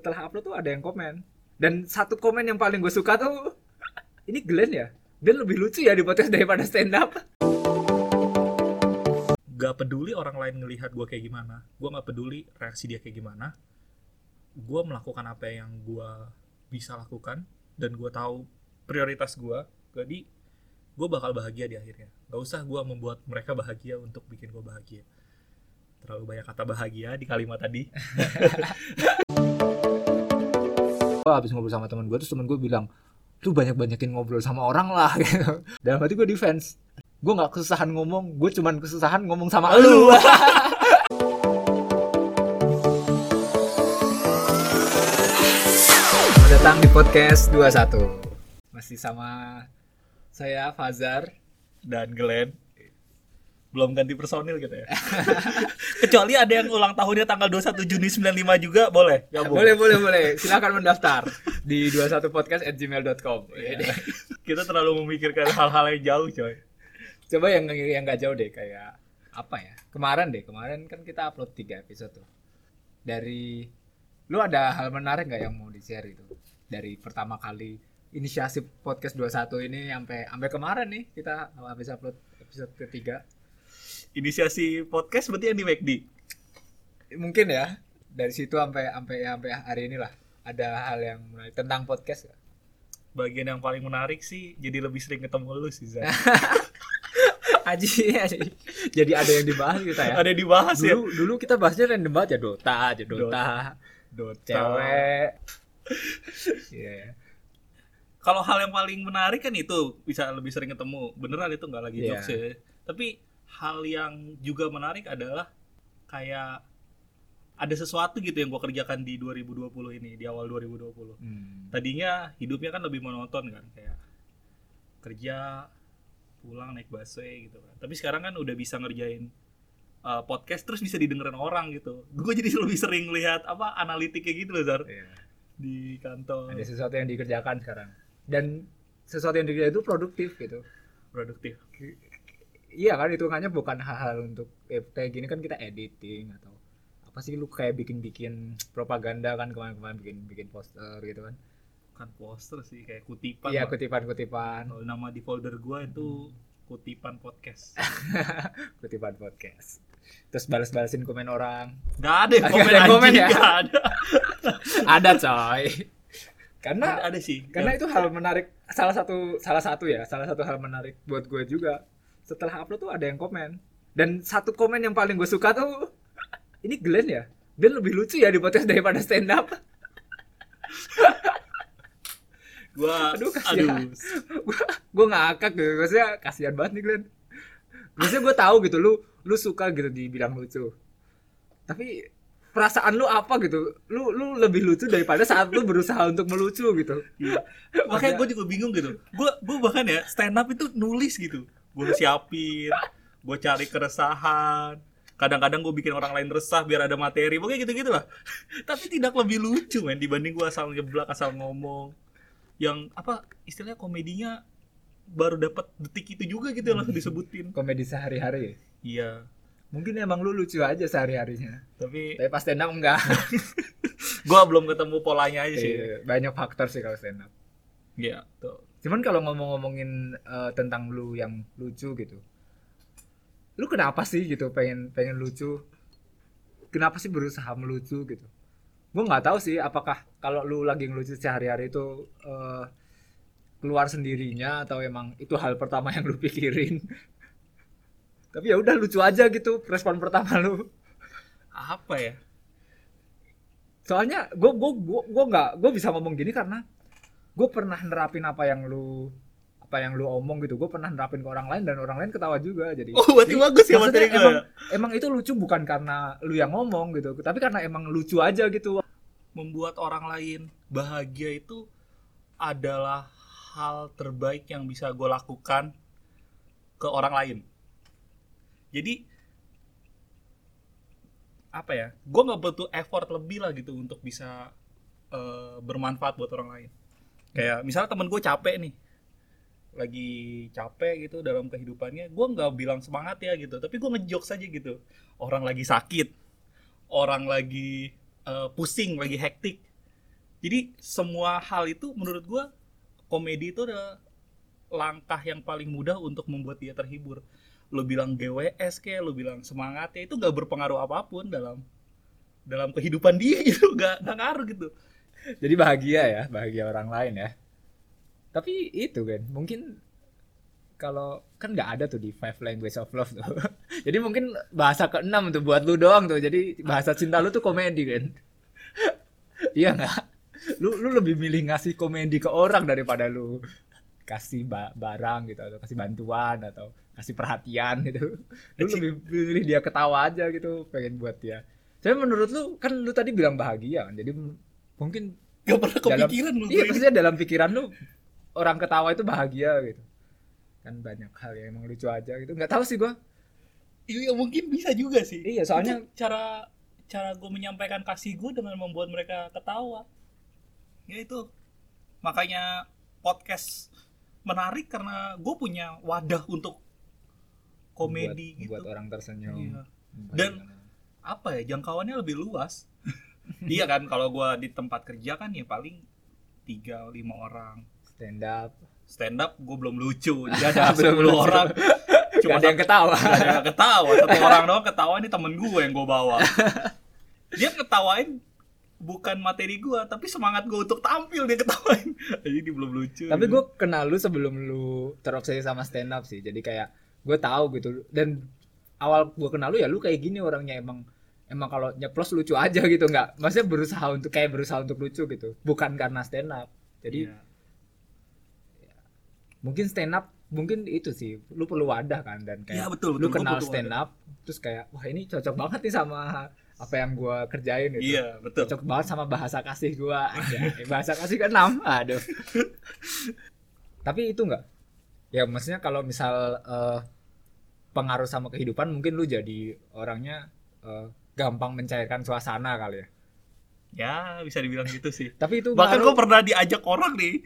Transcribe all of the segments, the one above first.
setelah upload tuh ada yang komen. Dan satu komen yang paling gue suka tuh ini Glenn ya? Glenn lebih lucu ya di podcast daripada stand up gak peduli orang lain ngelihat gue kayak gimana. Gue gak peduli reaksi dia kayak gimana. Gue melakukan apa yang gue bisa lakukan dan gue tahu prioritas gue jadi gue bakal bahagia di akhirnya. Gak usah gue membuat mereka bahagia untuk bikin gue bahagia terlalu banyak kata bahagia di kalimat tadi. Gue habis ngobrol sama temen gue terus temen gue bilang lu banyak banyakin ngobrol sama orang lah gitu. Dalam hati gue defense. Gue nggak kesusahan ngomong gue cuman kesusahan ngomong sama lu. datang di podcast 21 masih sama saya Fazar. Dan Glenn belum ganti personil gitu ya. Kecuali ada yang ulang tahunnya tanggal 21 Juni 95 juga boleh. Gabung. Boleh boleh boleh. Silakan mendaftar di 21podcast@gmail.com Iya. kita terlalu memikirkan hal-hal yang jauh coy. Coba yang yang nggak jauh deh kayak apa ya? Kemarin deh kemarin kan kita upload tiga episode tuh. Dari lu ada hal menarik nggak yang mau di share itu? Dari pertama kali inisiasi podcast 21 ini sampai sampai kemarin nih kita habis upload episode ketiga inisiasi podcast berarti yang di McD mungkin ya dari situ sampai sampai sampai hari inilah ada hal yang menarik tentang podcast bagian yang paling menarik sih jadi lebih sering ketemu lu sih Zan. Aji, aji. jadi ada yang dibahas kita ya ada yang dibahas ya dulu dulu kita bahasnya random banget ya Dota aja Dota, Dota. cewek Iya. kalau hal yang paling menarik kan itu bisa lebih sering ketemu beneran itu nggak lagi Iya. jokes ya tapi hal yang juga menarik adalah kayak ada sesuatu gitu yang gua kerjakan di 2020 ini di awal 2020 Hmm. tadinya hidupnya kan lebih monoton kan kayak kerja pulang naik busway gitu kan tapi sekarang kan udah bisa ngerjain uh, podcast terus bisa didengerin orang gitu gue jadi lebih sering lihat apa analitiknya gitu loh Zar Iya. di kantor Ada sesuatu yang dikerjakan sekarang. Dan sesuatu yang dikerjakan itu produktif gitu. produktif Iya kan hitungannya bukan hal-hal untuk eh, kayak gini kan kita editing atau apa sih lu kayak bikin-bikin propaganda kan kemarin-kemarin bikin bikin poster gitu kan. kan poster sih kayak kutipan Iya kutipan-kutipan, Kalau nama di folder gue itu kutipan podcast kutipan podcast. Terus balas-balasin komen orang. nggak ada yang Nggak komen, ada komen ya? nggak ada. Ada coy. Karena ada ada sih karena itu hal menarik salah satu salah satu ya salah satu hal menarik buat gue juga setelah upload tuh ada yang komen. Dan satu komen yang paling gue suka tuh ini Glenn ya? Glenn lebih lucu ya di podcast daripada stand up gue Aduh, kasihan. gue ngakak gitu. Maksudnya kasihan banget nih Glenn. Maksudnya gue tahu gitu lu lu suka gitu dibilang lucu. Tapi perasaan lu apa gitu? Lu lu lebih lucu daripada saat lu berusaha untuk melucu gitu. Iya. Makanya gue juga bingung gitu. Gue gue bahkan ya stand up itu nulis gitu. Gue siapin, gue cari keresahan. Kadang-kadang gue bikin orang lain resah biar ada materi. Pokoknya gitu-gitu lah. Tapi tidak lebih lucu men dibanding gue asal ngeblak, asal ngomong. Yang apa istilahnya komedinya baru dapat detik itu juga gitu yang langsung disebutin. komedi sehari-hari Iya. mungkin emang lu lucu aja sehari-harinya Tapi tapi pas stand up enggak gue belum ketemu polanya aja sih. Iya, banyak faktor sih kalau stand up Iya. Tuh. Cuman kalau ngomong-ngomongin eh, tentang lu yang lucu gitu lu kenapa sih gitu pengen pengen lucu? Kenapa sih berusaha melucu gitu? Gue nggak tahu sih apakah kalau lu lagi ngelucu sehari-hari itu eh, keluar sendirinya atau emang itu hal pertama yang lu pikirin. Tapi ya udah lucu aja gitu respon pertama lu. Apa ya? soalnya gue gue gue gue nggak gue bisa ngomong gini karena gue pernah nerapin apa yang lu apa yang lu omong gitu gue pernah nerapin ke orang lain dan orang lain ketawa juga jadi Oh, berarti bagus ya maksudnya materi gue. emang, emang itu lucu bukan karena lu yang ngomong gitu tapi karena emang lucu aja gitu membuat orang lain bahagia itu adalah hal terbaik yang bisa gue lakukan ke orang lain. Jadi apa ya? Gue nggak butuh effort lebih lah gitu untuk bisa eh, bermanfaat buat orang lain. Kayak misalnya temen gue capek nih, lagi capek gitu dalam kehidupannya, gue nggak bilang semangat ya gitu, tapi gue ngejokes aja gitu. Orang lagi sakit, orang lagi eh, pusing lagi hektik. Jadi semua hal itu menurut gua komedi itu adalah langkah yang paling mudah untuk membuat dia terhibur. Lo bilang GWS kayak lo bilang semangat ya itu gak berpengaruh apa pun dalam dalam kehidupan dia gitu. Gak, gak ngaruh gitu Jadi bahagia ya, bahagia orang lain ya. Tapi itu kan, mungkin kalau kan nggak ada tuh di five language of love tuh. Jadi mungkin bahasa keenam tuh buat lu doang tuh. Jadi bahasa cinta lu tuh komedi kan. iya nggak? Lu lu lebih milih ngasih komedi ke orang daripada lu kasih ba- barang gitu atau kasih bantuan atau kasih perhatian gitu. Lu lebih milih dia ketawa aja gitu, pengen buat dia. Tapi menurut lu kan lu tadi bilang bahagia kan. Jadi mungkin gak pernah Dalam- kepikiran lu Iya, maksudnya dalam pikiran lu orang ketawa itu bahagia gitu. Kan banyak hal yang emang lucu aja gitu. Nggak tahu sih gua. Iya mungkin bisa juga sih. Iya, soalnya Itu cara cara gue menyampaikan kasih gue dengan membuat mereka ketawa. Ya itu makanya podcast menarik karena gue punya wadah untuk komedi membuat, gitu. membuat orang tersenyum. Iya. Dan- Apa ya jangkauannya lebih luas. Iya kan kalau gue di tempat kerja kan ya paling tiga lima orang. Stand up. stand up gue belum lucu. Jadi ada Belum 10 lucu. orang. Cuma ada yang ketawa. Ada yang ketawa. Satu orang doang ketawa ini temen gue yang gue bawa. Dia ketawain bukan materi gue tapi semangat gue untuk tampil dia ketawain. Jadi belum lucu. Tapi gue kenal lu sebelum lu terobsesi sama stand up sih. Jadi kayak gue tahu gitu. Dan awal gue kenal lu ya lu kayak gini orangnya. Emang emang kalau nyeplos lucu aja gitu nggak. Maksudnya berusaha untuk kayak berusaha untuk lucu gitu. Bukan karena stand up. Jadi Iya. mungkin stand up mungkin itu sih. Lu perlu wadah kan dan kayak betul, lu betul. Gua kenal stand up terus kayak wah ini cocok banget nih sama apa yang gua kerjain gitu. Iya betul. Cocok banget sama bahasa kasih gua. Anjay, bahasa kasih ke enam. Aduh. Tapi itu enggak ya maksudnya kalau misal eh, pengaruh sama kehidupan mungkin lu jadi orangnya eh, gampang mencairkan suasana kali ya. Ya bisa dibilang gitu sih. Tapi itu bahkan gue pernah diajak orang nih.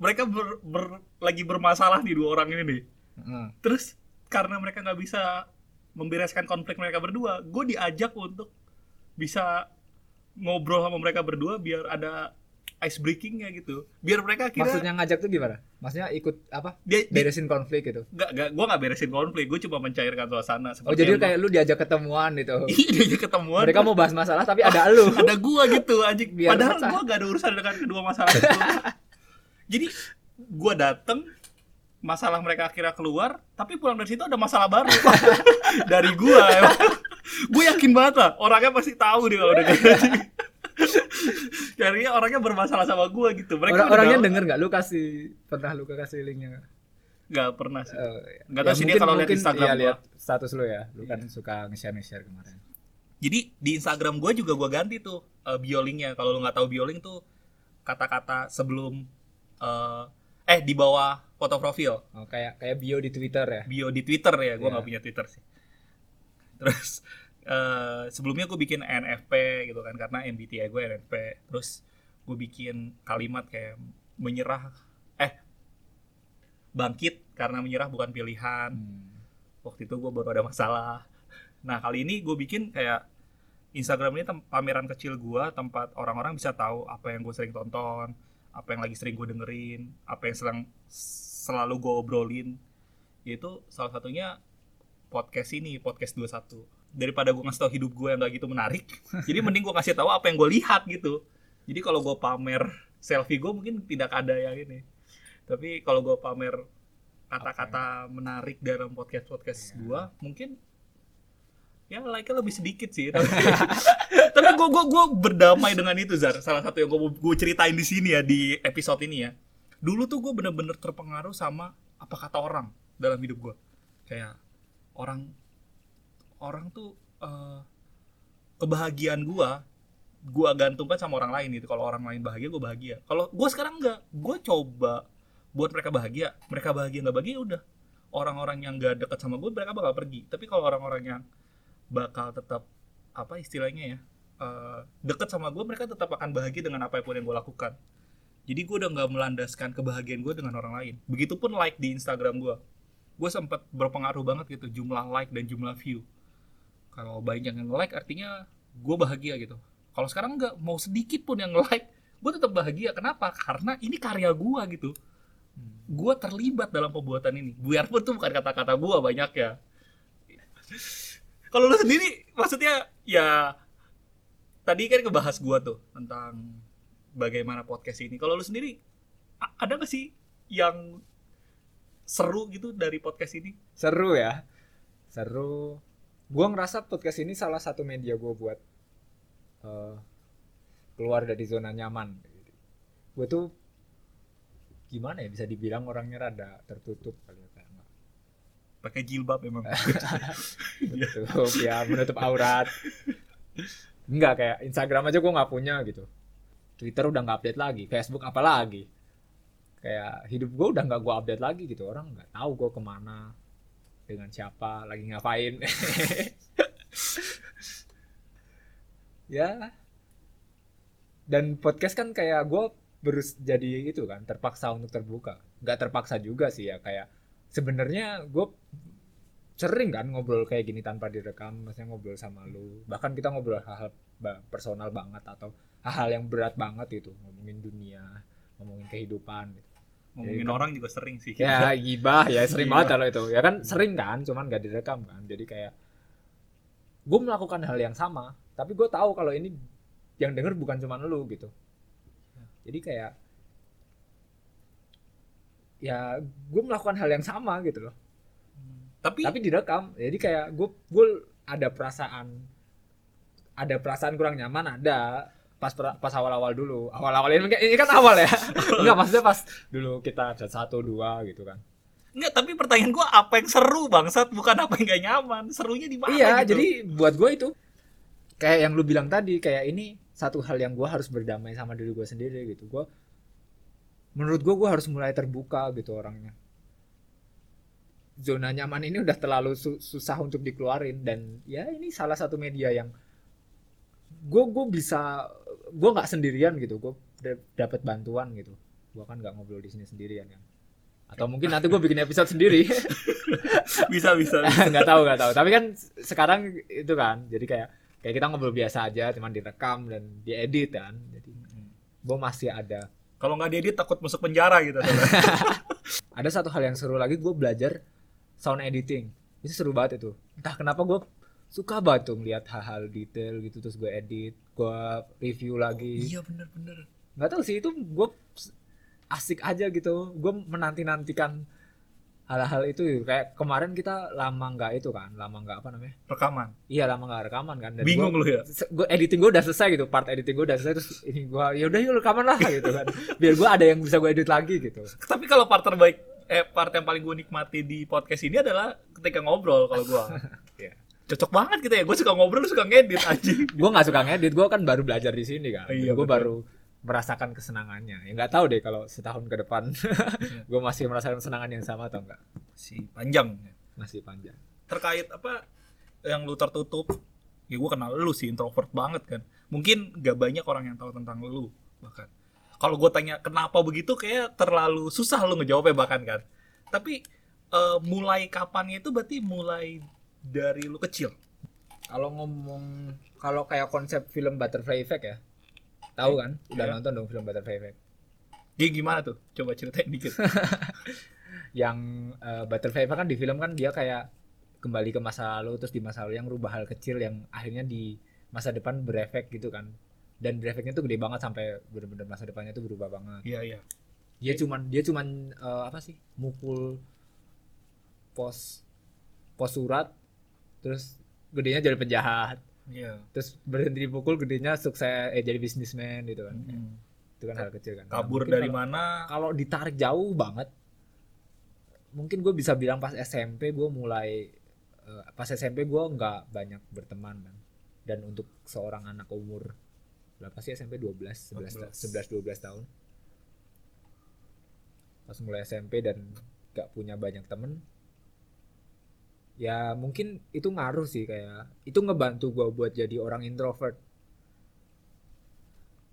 Mereka ber, ber- lagi bermasalah nih dua orang ini nih. Heeh. terus karena mereka nggak bisa membereskan konflik mereka berdua gue diajak untuk bisa ngobrol sama mereka berdua biar ada ice breakingnya gitu. Biar mereka kira maksudnya ngajak tuh gimana? Maksudnya ikut apa? Dia, dia beresin konflik gitu? Nggak nggak gue nggak beresin konflik. Gue cuma mencairkan suasana oh jadi kayak lu diajak ketemuan gitu? Gua- iya dia ketemuan. Mereka mau bahas masalah tapi ada lu. Ada gua gitu anjing. Biar padahal gua gak ada urusan dengan kedua masalah itu. Jadi gua dateng masalah mereka akhirnya keluar tapi pulang dari situ ada masalah baru. Dari gua gue yakin banget lah orangnya pasti tahu dia kalau udah Kayaknya orangnya bermasalah sama gua gitu mereka Orang, orangnya tahu. denger nggak lu kasih pernah lu kasih linknya nggak pernah sih Oh, iya. Nggak tahu sih dia kalau lihat Instagram iya, gua. lihat status lu ya lu kan suka nge-share nge-share kemarin jadi di Instagram gua juga gua ganti tuh uh, bio linknya kalau lu nggak tahu bio link tuh kata-kata sebelum eh eh di bawah foto profil oh, kayak kayak bio di Twitter ya bio di Twitter ya, gue Iya. nggak punya Twitter sih. Terus eh, sebelumnya gue bikin NFP gitu kan karena MBTI gue NFP. Terus gue bikin kalimat kayak menyerah, eh bangkit karena menyerah bukan pilihan. Hmm. Waktu itu gue baru ada masalah. Nah kali ini gue bikin kayak Instagram ini pameran kecil gue, tempat orang-orang bisa tahu apa yang gue sering tonton, apa yang lagi sering gue dengerin, apa yang selang, selalu gue obrolin. Yaitu salah satunya podcast ini, podcast 21. Daripada gue ngasih tau hidup gue yang gak gitu menarik, jadi mending gue kasih tahu apa yang gue lihat gitu. Jadi kalau gue pamer selfie gue mungkin tidak ada yang ini. Tapi kalau gue pamer kata-kata menarik dalam podcast-podcast Iya. gue, mungkin ya like-nya lebih sedikit sih tapi tapi gue gue gue berdamai dengan itu Zar salah satu yang gue gue ceritain di sini ya di episode ini ya dulu tuh gue bener-bener terpengaruh sama apa kata orang dalam hidup gue kayak orang orang tuh eh, kebahagiaan gue gue gantungkan sama orang lain gitu. Kalau orang lain bahagia gue bahagia. Kalau gue sekarang enggak. Gue coba buat mereka bahagia. Mereka bahagia nggak bahagia ya udah. Orang-orang yang gak deket sama gue mereka bakal pergi. Tapi kalau orang-orang yang bakal tetap apa istilahnya ya eh, deket sama gue mereka tetap akan bahagia dengan apa pun yang gue lakukan. Jadi gue udah nggak melandaskan kebahagiaan gue dengan orang lain. Begitupun like di Instagram gue gue sempat berpengaruh banget gitu jumlah like dan jumlah view kalau banyak yang like artinya gue bahagia gitu. Kalau sekarang nggak mau sedikit pun yang like gue tetap bahagia. Kenapa? Karena ini karya gue gitu. Gue terlibat dalam pembuatan ini. Biarpun tuh bukan kata-kata gue banyak ya. Kalau lu sendiri maksudnya ya tadi kan ngebahas gue tuh tentang bagaimana podcast ini. Kalau lu sendiri ada gak sih yang seru gitu dari podcast ini? Seru ya. Seru gua ngerasa podcast ini salah satu media gua buat eh, keluar dari zona nyaman. Gue tuh gimana ya bisa dibilang orangnya rada tertutup kali ya pakai jilbab emang. Menutup ya menutup aurat. Enggak kayak Instagram aja gue nggak punya gitu. Twitter udah nggak update lagi Facebook apalagi kayak hidup gue udah nggak gue update lagi gitu orang nggak tahu gue ke mana dengan siapa lagi ngapain. Ya. Dan podcast kan kayak gue berus jadi itu kan terpaksa untuk terbuka. Nggak terpaksa juga sih ya kayak sebenarnya gue sering kan ngobrol kayak gini tanpa direkam maksudnya ngobrol sama lu. Bahkan kita ngobrol hal-hal personal banget atau hal-hal yang berat banget gitu. Ngomongin dunia ngomongin kehidupan gitu. Ngomongin kan- orang juga sering sih. Ya gibah ya sering Gibah. banget kalau itu. Ya kan sering kan cuman gak direkam kan. Jadi kayak gue melakukan hal yang sama tapi gue tahu kalau ini yang denger bukan cuma lu gitu. Jadi kayak ya gue melakukan hal yang sama gitu loh. Tapi, tapi direkam. Jadi kayak gue gue ada perasaan ada perasaan kurang nyaman ada pas pas awal-awal dulu. Awal-awal ini, ini kan awal ya. Enggak maksudnya pas dulu kita ada satu dua gitu kan. Enggak, tapi pertanyaan gua apa yang seru bangsat? Bukan apa yang gak nyaman. Serunya di mana iya gitu. jadi buat gue itu kayak yang lu bilang tadi kayak ini satu hal yang gue harus berdamai sama diri gue sendiri gitu. Gue menurut gue gue harus mulai terbuka gitu orangnya. Zona nyaman ini udah terlalu su- susah untuk dikeluarin. Dan ya ini salah satu media yang gue gue bisa gue nggak sendirian gitu gue dapat bantuan gitu. Gue kan nggak ngobrol di sini sendirian kan. Atau mungkin nanti gue bikin episode sendiri. Bisa bisa nggak tahu nggak tahu. Tapi kan sekarang itu kan jadi kayak kayak kita ngobrol biasa aja cuman direkam dan diedit kan. Jadi gue masih ada. Kalau nggak diedit takut masuk penjara gitu. Ada satu hal yang seru lagi gue belajar sound editing. Itu seru banget itu. Entah kenapa gue suka banget tuh ngeliat hal-hal detail gitu terus gue edit gue review lagi. Iya bener bener. Nggak tahu sih itu gue asik aja gitu. Gue menanti nantikan hal-hal itu. Kayak kemarin kita lama nggak itu kan lama nggak apa namanya? Rekaman. Iya lama nggak rekaman kan. Dan bingung gua- lu ya? gue editing gue udah selesai gitu part editing gue udah selesai terus ini gue ya udah yuk rekaman lah gitu kan. Biar gue ada yang bisa gue edit lagi gitu. Tapi kalau part terbaik eh part yang paling gue nikmati di podcast ini adalah ketika ngobrol kalau gua. Iya. Cocok banget gitu ya. Gue suka ngobrol suka ngedit anjing. Gue nggak suka ngedit gue kan baru belajar di sini kan. Iya, gue baru merasakan kesenangannya. Ya nggak tahu deh kalau setahun ke depan. Gue masih merasakan kesenangan yang sama atau enggak si panjang. Masih panjang. Terkait apa yang lu tertutup ya gue kenal lu sih introvert banget kan. Mungkin gak banyak orang yang tahu tentang lu bahkan. Kalau gue tanya kenapa begitu? kayak terlalu susah lu ngejawabnya bahkan kan. Tapi eh, mulai kapannya itu berarti mulai dari lu kecil? Kalau ngomong kalau kayak konsep film Butterfly Effect ya tahu kan? Udah Iya. nonton dong film Butterfly Effect. Dia gimana tuh? Coba ceritain dikit. Yang eh, Butterfly Effect kan di film kan dia kayak kembali ke masa lalu terus di masa lalu yang rubah hal kecil yang akhirnya di masa depan berefek gitu kan. Dan berefeknya tuh gede banget sampai bener-bener masa depannya tuh berubah banget. Iya iya. Dia cuman dia cuman eh, apa sih? Mukul pos pos surat terus gedenya jadi penjahat. Iya. Terus berhenti dipukul gedenya sukses eh jadi bisnismen gitu kan. Itu kan hal kecil kan. Nah, kabur mungkin dari kalau- mana? kalau ditarik jauh banget mungkin gue bisa bilang pas SMP gue mulai eh, pas SMP gue nggak banyak berteman kan dan untuk seorang anak umur berapa sih SMP 12 11 11 12 tahun. Pas mulai SMP dan nggak punya banyak temen ya mungkin itu ngaruh sih kayak itu ngebantu gue buat jadi orang introvert.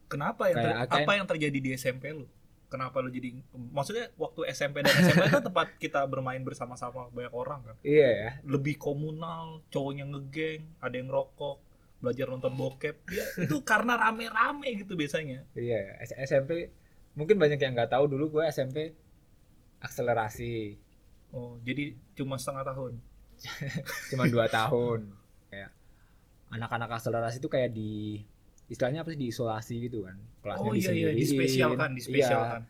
Kenapa yang ter- Kayak apa yang terjadi di SMP lu? Kenapa lu jadi maksudnya waktu SMP dan SMA kan tempat kita bermain bersama-sama banyak orang kan? Iya ya. Lebih komunal cowoknya ngegeng ada yang rokok belajar nonton bokep. Ya, itu karena rame-rame gitu biasanya. Iya, S- SMP mungkin banyak yang nggak tahu dulu gue SMP akselerasi. Oh jadi cuma setengah tahun cuma dua tahun. Kayak anak-anak akselerasi itu kayak di istilahnya apa sih diisolasi gitu kan. Kelasnya oh iya iya disendiriin. dispesialkan Iya. dispesialkan.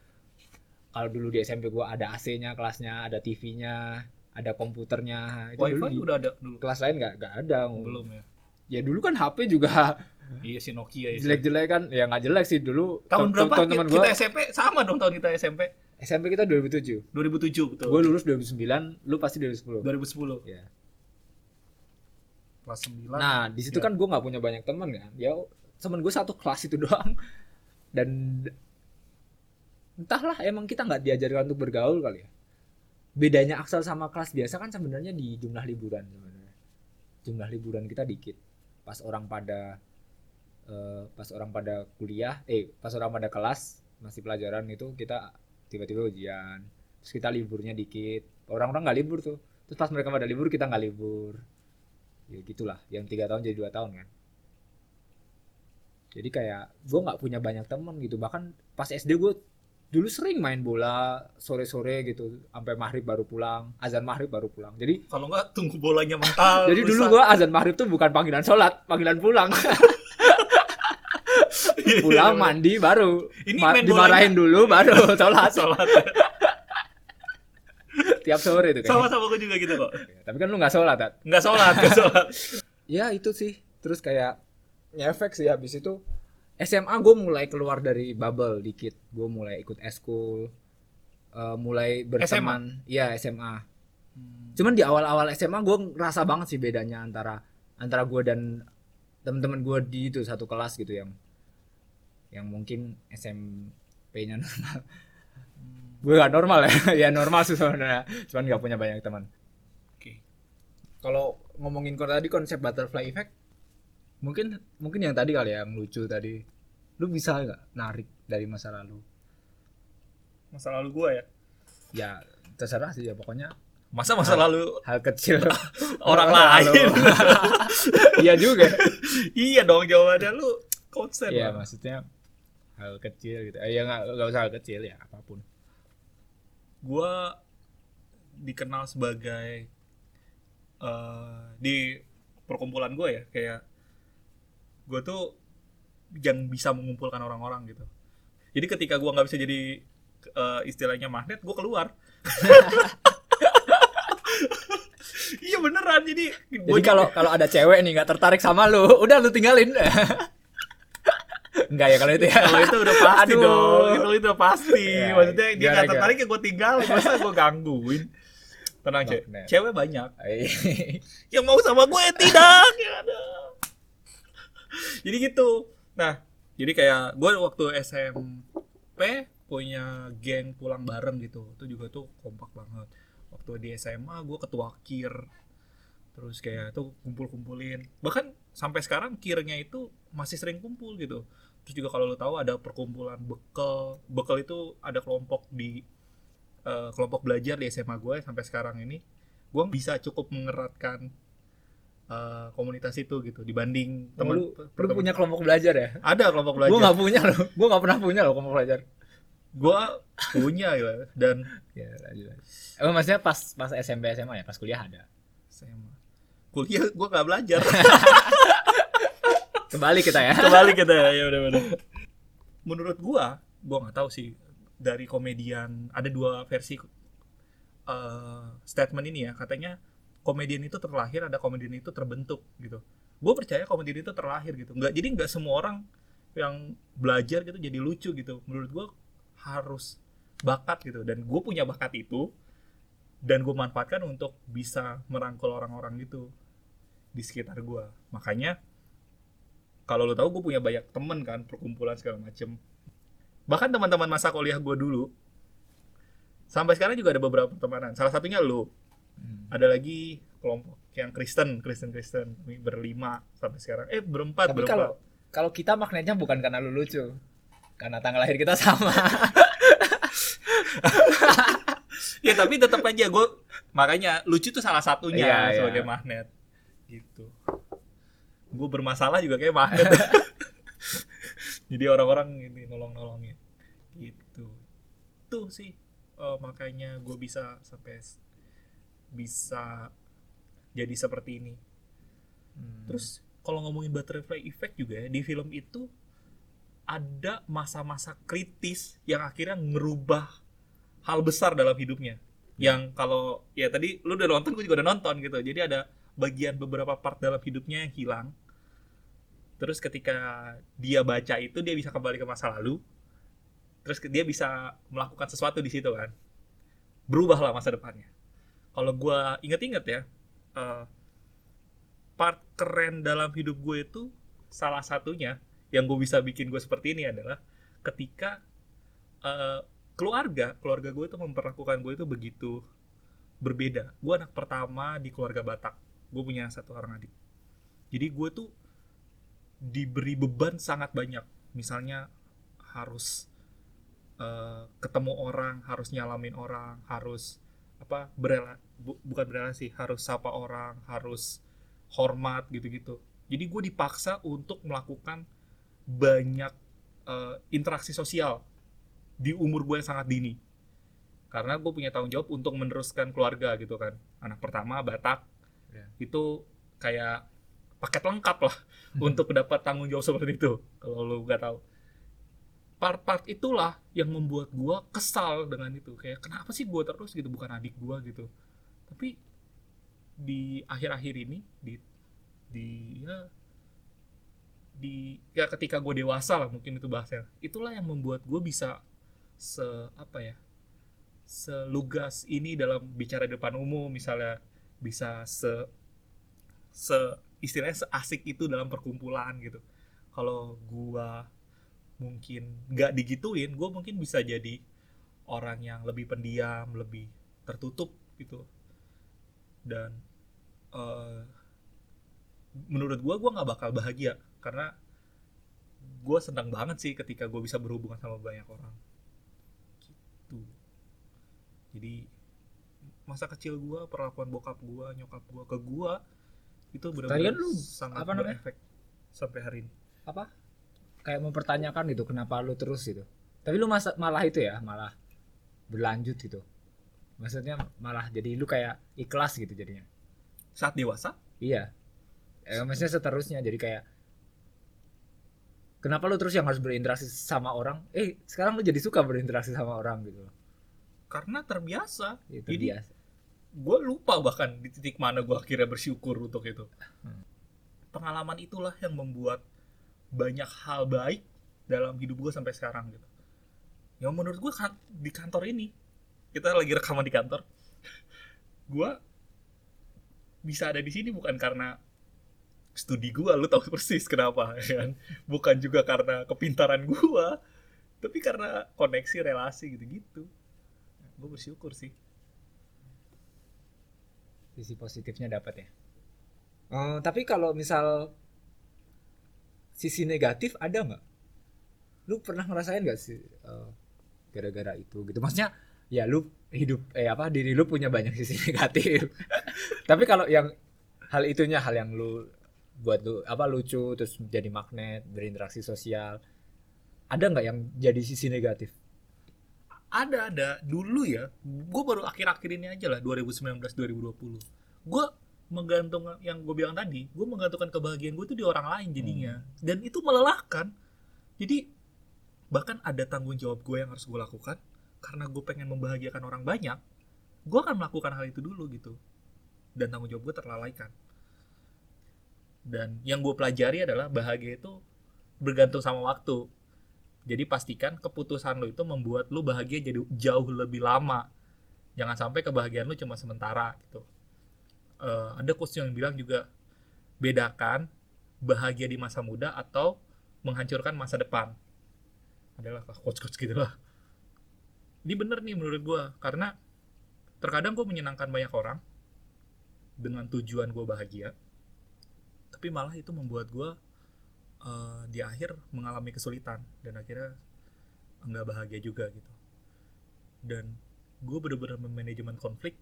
Kalau dulu di SMP gue ada AC-nya kelasnya ada TV-nya ada komputernya. Itu dulu wifi di udah ada dulu? kelas lain nggak nggak ada. Belum ya? Ya dulu kan HP juga iya si Nokia ya jelek-jelek kan. Ya nggak jelek sih dulu. Tahun berapa? teman kita SMP sama dong tahun kita SMP SMP kita 2007 2007 betul gue lulus 2009 lu pasti 2010 2010 ya kelas 9 Nah, di situ Ya. kan gue nggak punya banyak teman kan. Ya temen gue satu kelas itu doang. Dan entahlah emang kita nggak diajarkan untuk bergaul kali ya. Bedanya Aksel sama kelas biasa kan sebenarnya di jumlah liburan sebenarnya. Jumlah liburan kita dikit. Pas orang pada eh, pas orang pada kuliah, eh pas orang pada kelas masih pelajaran itu kita tiba-tiba ujian. Terus kita liburnya dikit. Orang-orang nggak libur tuh. Terus pas mereka pada libur kita nggak libur. Ya gitulah. Yang tiga tahun jadi dua tahun kan? Jadi kayak gue nggak punya banyak temen gitu. Bahkan pas SD gue dulu sering main bola sore-sore gitu. Sampai maghrib baru pulang. Azan maghrib baru pulang. Jadi kalau nggak tunggu bolanya mental jadi dulu gue azan maghrib tuh bukan panggilan sholat panggilan pulang pulang mandi baru. Ini Ma- dimarahin dulu baru sholat. Sholat. Tiap sore tuh sama sama gue juga gitu kok. Tapi kan lu nggak sholat Tat. nggak sholat nggak sholat. Ya itu sih. Terus kayak ngefek sih habis itu. SMA gue mulai keluar dari bubble dikit. Gue mulai ikut eskul eh, mulai berteman. Iya SMA cuman di awal-awal SMA gue ngerasa banget sih bedanya antara antara gue dan teman-teman gue di itu satu kelas gitu yang yang mungkin SMP-nya normal. Gue gak normal ya. Ya normal sih sebenarnya. Cuman gak punya banyak teman. Oke. Kalau ngomongin kok tadi konsep butterfly effect mungkin mungkin yang tadi kali ya yang lucu tadi. Lu bisa nggak narik dari masa lalu? Masa lalu gue ya? Ya terserah sih ya pokoknya masa masa lalu hal kecil. Orang lalu. lain? iya juga. Iya dong jawabannya lu konsen iya maksudnya hal kecil gitu. Eh, ya nggak nggak usah hal kecil ya apa pun. Gue dikenal sebagai eh, di perkumpulan gue ya kayak gue tuh yang bisa mengumpulkan orang-orang gitu. Jadi ketika gue nggak bisa jadi eh, istilahnya magnet gue keluar. Iya beneran jadi jadi kalau kalau ada cewek nih nggak tertarik sama lu udah lu tinggalin Enggak ya kalau itu ya? Kalau itu udah pasti Aduh. dong. Itu itu udah pasti Ya, maksudnya dia nggak tertarik ya gue tinggalin masa gue gangguin? Tenang cewek cewek banyak. Eh, yang mau sama gue tidak. Ya jadi gitu. Nah jadi kayak gue waktu SMP punya geng pulang bareng gitu. Itu juga tuh kompak banget. Waktu di SMA gue ketua kir. Terus kayak tuh kumpul-kumpulin. Bahkan sampai sekarang kirnya itu masih sering kumpul gitu terus juga kalau lo tahu ada perkumpulan bekel. Bekel itu ada kelompok di eh, kelompok belajar di SMA gue sampai sekarang ini. Gue bisa cukup mengeratkan eh, komunitas itu gitu dibanding Oh, teman lu, lu punya kelompok belajar ya? Ada kelompok gue belajar. nggak punya loh. Gue nggak pernah punya loh kelompok belajar. Gue punya ya dan ya lanjut. Emang maksudnya pas pas SMP SMA ya? Pas kuliah ada? SMA kuliah gue nggak belajar kembali kita ya. Kembali kita ya udah udah menurut gua gua nggak tahu sih dari komedian ada dua versi eh, statement ini ya. Katanya komedian itu terlahir ada komedian itu terbentuk gitu. Gue percaya komedian itu terlahir gitu. Nggak jadi nggak semua orang yang belajar gitu jadi lucu gitu. Menurut gua harus bakat gitu. Dan gue punya bakat itu dan gue manfaatkan untuk bisa merangkul orang-orang gitu di sekitar gua. Makanya kalau lo tahu gue punya banyak temen kan perkumpulan segala macem. Bahkan teman-teman masa kuliah gue dulu sampai sekarang juga ada beberapa pertemanan. Salah satunya lo Hmm. ada lagi kelompok yang Kristen Kristen Kristen. Kami berlima sampai sekarang. Eh berempat tapi berempat. kalau kalau kita magnetnya bukan karena lu lucu. Karena tanggal lahir kita sama. Ya tapi tetap aja gue makanya lucu tuh salah satunya Iya, iya. sebagai magnet. Gitu gue bermasalah juga kayak magnet jadi orang-orang ini nolong-nolongin. Gitu. Tuh sih eh, makanya gue bisa sampai bisa jadi seperti ini. Hmm. terus kalau ngomongin butterfly effect juga ya di film itu ada masa-masa kritis yang akhirnya ngerubah hal besar dalam hidupnya. Yang kalau ya tadi lu udah nonton gue juga udah nonton gitu. Jadi ada bagian beberapa part dalam hidupnya yang hilang. Terus ketika dia baca itu dia bisa kembali ke masa lalu. Terus dia bisa melakukan sesuatu di situ kan. Berubahlah masa depannya. Kalau gua inget-inget ya eh, part keren dalam hidup gue itu salah satunya yang gue bisa bikin gue seperti ini adalah ketika eh, keluarga keluarga gue itu memperlakukan gue itu begitu berbeda. Gue anak pertama di keluarga Batak gue punya satu orang adik. Jadi gue tuh diberi beban sangat banyak. Misalnya harus eh, ketemu orang harus nyalamin orang harus apa berela bu- bukan berelasi harus sapa orang harus hormat gitu-gitu. Jadi gue dipaksa untuk melakukan banyak eh, interaksi sosial di umur gue yang sangat dini. Karena gue punya tanggung jawab untuk meneruskan keluarga gitu kan. Anak pertama Batak Ya. itu kayak paket lengkap lah untuk dapat tanggung jawab seperti itu kalau lu nggak tahu. Part-part itulah yang membuat gua kesal dengan itu. Kayak kenapa sih gua terus? Gitu bukan adik gua gitu. Tapi di akhir-akhir ini di di ya di ya ketika gue dewasa lah mungkin itu bahasanya. Itulah yang membuat gue bisa se apa ya selugas ini dalam bicara depan umum. Misalnya bisa se se istilahnya seasik itu dalam perkumpulan gitu. Kalau gua mungkin nggak digituin gue mungkin bisa jadi orang yang lebih pendiam lebih tertutup gitu. Dan eh, menurut gue gue nggak bakal bahagia karena gue senang banget sih ketika gue bisa berhubungan sama banyak orang. Gitu. Jadi masa kecil gue perlakuan bokap gue nyokap gue ke gue itu benar-benar lu, sangat apa namanya? berefek sampai hari ini. Apa? Kayak mempertanyakan gitu kenapa lu terus gitu. Tapi lu masa malah itu ya malah berlanjut gitu. Maksudnya malah jadi lu kayak ikhlas gitu jadinya. Saat dewasa? Iya. Eh, maksudnya seterusnya jadi kayak kenapa lu terus yang harus berinteraksi sama orang? Eh sekarang lu jadi suka berinteraksi sama orang gitu. Karena terbiasa. Itu Jadi, biasa gue lupa bahkan di titik mana gue akhirnya bersyukur untuk itu. Hmm. pengalaman itulah yang membuat banyak hal baik dalam hidup gue sampai sekarang gitu. Yang menurut gue kan di kantor ini kita lagi rekaman di kantor gue bisa ada di sini bukan karena studi gue lu tahu persis kenapa ya kan? Bukan juga karena kepintaran gue tapi karena koneksi relasi gitu-gitu. Gue bersyukur sih sisi positifnya dapat ya? Eh, tapi kalau misal sisi negatif ada nggak? Lu pernah ngerasain nggak sih eh, gara-gara itu gitu? Maksudnya ya lu hidup eh apa diri lu punya banyak sisi negatif. Tapi kalau yang hal itunya hal yang lu buat lu apa lucu terus jadi magnet berinteraksi sosial ada nggak yang jadi sisi negatif ada ada. Dulu ya gue baru akhir-akhir ini aja lah 2019 2020 gue menggantungkan yang gue bilang tadi gue menggantungkan kebahagiaan gue itu di orang lain jadinya. Dan itu melelahkan. Jadi bahkan ada tanggung jawab gue yang harus gue lakukan karena gue pengen membahagiakan orang banyak gue akan melakukan hal itu dulu gitu. Dan tanggung jawab gue terlalaikan. Dan yang gue pelajari adalah bahagia itu bergantung sama waktu jadi pastikan keputusan lo itu membuat lo bahagia jadi jauh lebih lama. Jangan sampai kebahagiaan lo cuma sementara gitu. Eh, ada quotes yang bilang juga bedakan bahagia di masa muda atau menghancurkan masa depan. Adalah quotes-quotes gitu lah. Ini bener nih menurut gua karena terkadang gue menyenangkan banyak orang dengan tujuan gue bahagia, tapi malah itu membuat gue eh, di akhir mengalami kesulitan dan akhirnya nggak bahagia juga gitu. Dan gue bener-bener memanajemen konflik